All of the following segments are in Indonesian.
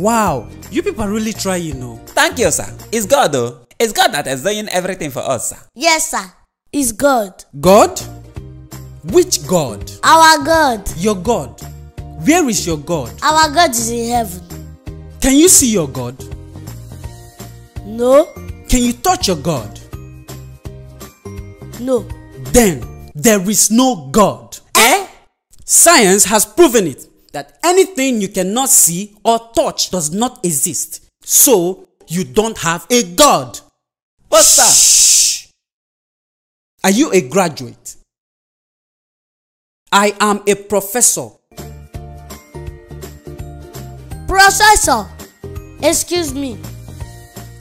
Wow, you people are really try, you know. Thank you, sir. It's God, though. It's God that is doing everything for us, sir. Yes, sir. It's God. God? Which God? Our God. Your God. Where is your God? Our God is in heaven. Can you see your God? No. Can you touch your God? No. Then there is no God. Eh? Science has proven it that anything you cannot see or touch does not exist. So you don't have a God. But, sir, Shh. Are you a graduate? I am a professor. Professor, Excuse me.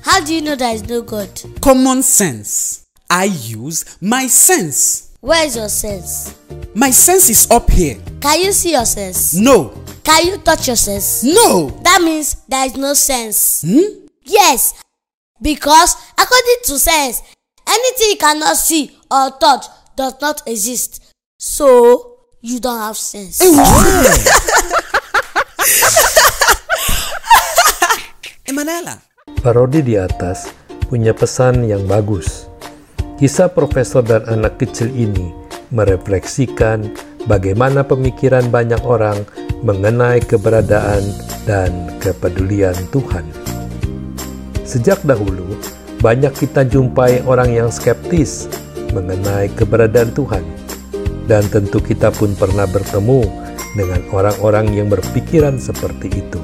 How do you know there is no God? Common sense. I use my sense. Where is your sense? My sense is up here. Can you see your sense? No. Can you touch your sense? No. That means there is no sense. Hmm? Yes. Because according to sense, anything you cannot see or touch does not exist. So you don't have sense. Emanuela. Parodi di atas punya pesan yang bagus. Kisah profesor dan anak kecil ini merefleksikan bagaimana pemikiran banyak orang mengenai keberadaan dan kepedulian Tuhan. Sejak dahulu, banyak kita jumpai orang yang skeptis mengenai keberadaan Tuhan. Dan tentu kita pun pernah bertemu dengan orang-orang yang berpikiran seperti itu.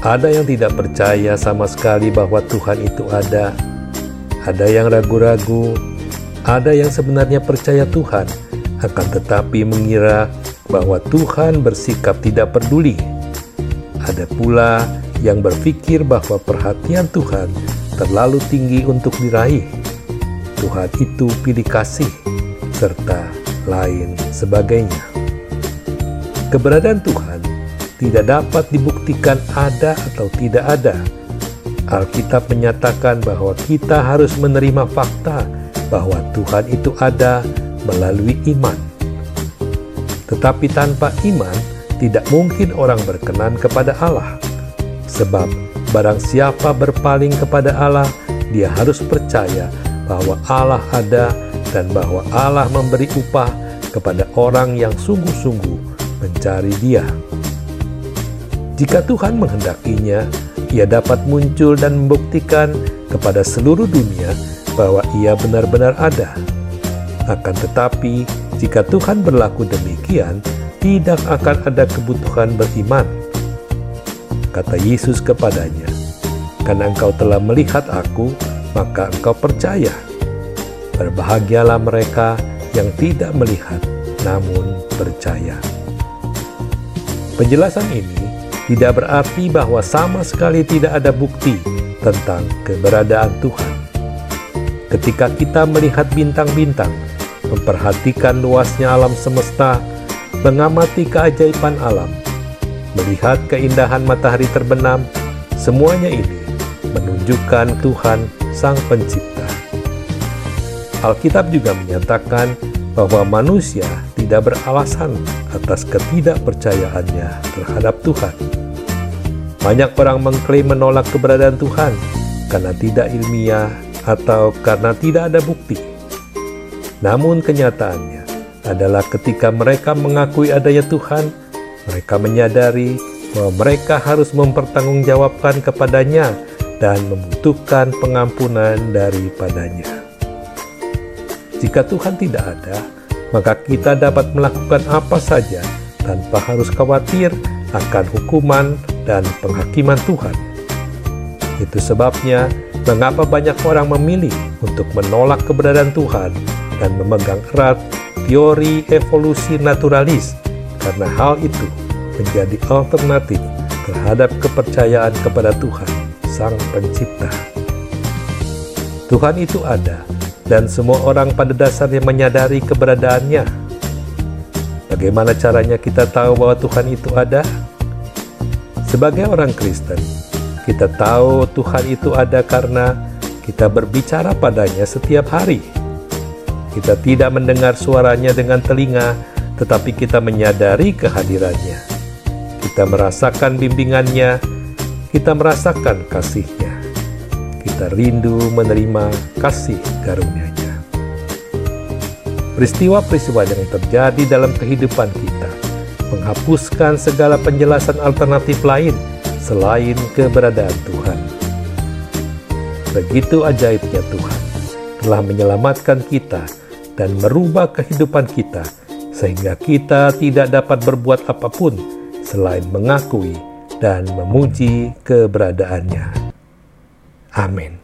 Ada yang tidak percaya sama sekali bahwa Tuhan itu ada. Ada yang ragu-ragu. Ada yang sebenarnya percaya Tuhan, akan tetapi mengira bahwa Tuhan bersikap tidak peduli. Ada pula yang berpikir bahwa perhatian Tuhan terlalu tinggi untuk diraih. Tuhan itu pilih kasih, serta lain sebagainya. Keberadaan Tuhan tidak dapat dibuktikan ada atau tidak ada. Alkitab menyatakan bahwa kita harus menerima fakta bahwa Tuhan itu ada melalui iman. Tetapi tanpa iman, tidak mungkin orang berkenan kepada Allah. Sebab barang siapa berpaling kepada Allah, dia harus percaya bahwa Allah ada dan bahwa Allah memberi upah kepada orang yang sungguh-sungguh mencari Dia. Jika Tuhan menghendakinya, Ia dapat muncul dan membuktikan kepada seluruh dunia bahwa Ia benar-benar ada. Akan tetapi, jika Tuhan berlaku demikian, tidak akan ada kebutuhan beriman. Kata Yesus kepadanya, "Karena engkau telah melihat Aku, maka engkau percaya." Berbahagialah mereka yang tidak melihat namun percaya. Penjelasan ini tidak berarti bahwa sama sekali tidak ada bukti tentang keberadaan Tuhan. Ketika kita melihat bintang-bintang, memperhatikan luasnya alam semesta, mengamati keajaiban alam, melihat keindahan matahari terbenam, semuanya ini menunjukkan Tuhan Sang Pencipta. Alkitab juga menyatakan bahwa manusia tidak beralasan atas ketidakpercayaannya terhadap Tuhan. Banyak orang mengklaim menolak keberadaan Tuhan karena tidak ilmiah atau karena tidak ada bukti. Namun kenyataannya adalah ketika mereka mengakui adanya Tuhan, mereka menyadari bahwa mereka harus mempertanggungjawabkan kepadanya dan membutuhkan pengampunan daripadanya. Jika Tuhan tidak ada, maka kita dapat melakukan apa saja tanpa harus khawatir akan hukuman dan penghakiman Tuhan. Itu sebabnya mengapa banyak orang memilih untuk menolak keberadaan Tuhan dan memegang erat teori evolusi naturalis karena hal itu menjadi alternatif terhadap kepercayaan kepada Tuhan, Sang Pencipta. Tuhan itu ada dan semua orang pada dasarnya menyadari keberadaannya. Bagaimana caranya kita tahu bahwa Tuhan itu ada? Sebagai orang Kristen, kita tahu Tuhan itu ada karena kita berbicara padanya setiap hari. Kita tidak mendengar suaranya dengan telinga, tetapi kita menyadari kehadirannya. Kita merasakan bimbingannya, kita merasakan kasih-Nya. Kita rindu menerima kasih karunia-Nya. Peristiwa-peristiwa yang terjadi dalam kehidupan kita menghapuskan segala penjelasan alternatif lain selain keberadaan Tuhan. Begitu ajaibnya Tuhan telah menyelamatkan kita dan merubah kehidupan kita sehingga kita tidak dapat berbuat apa pun selain mengakui dan memuji keberadaannya. Amin.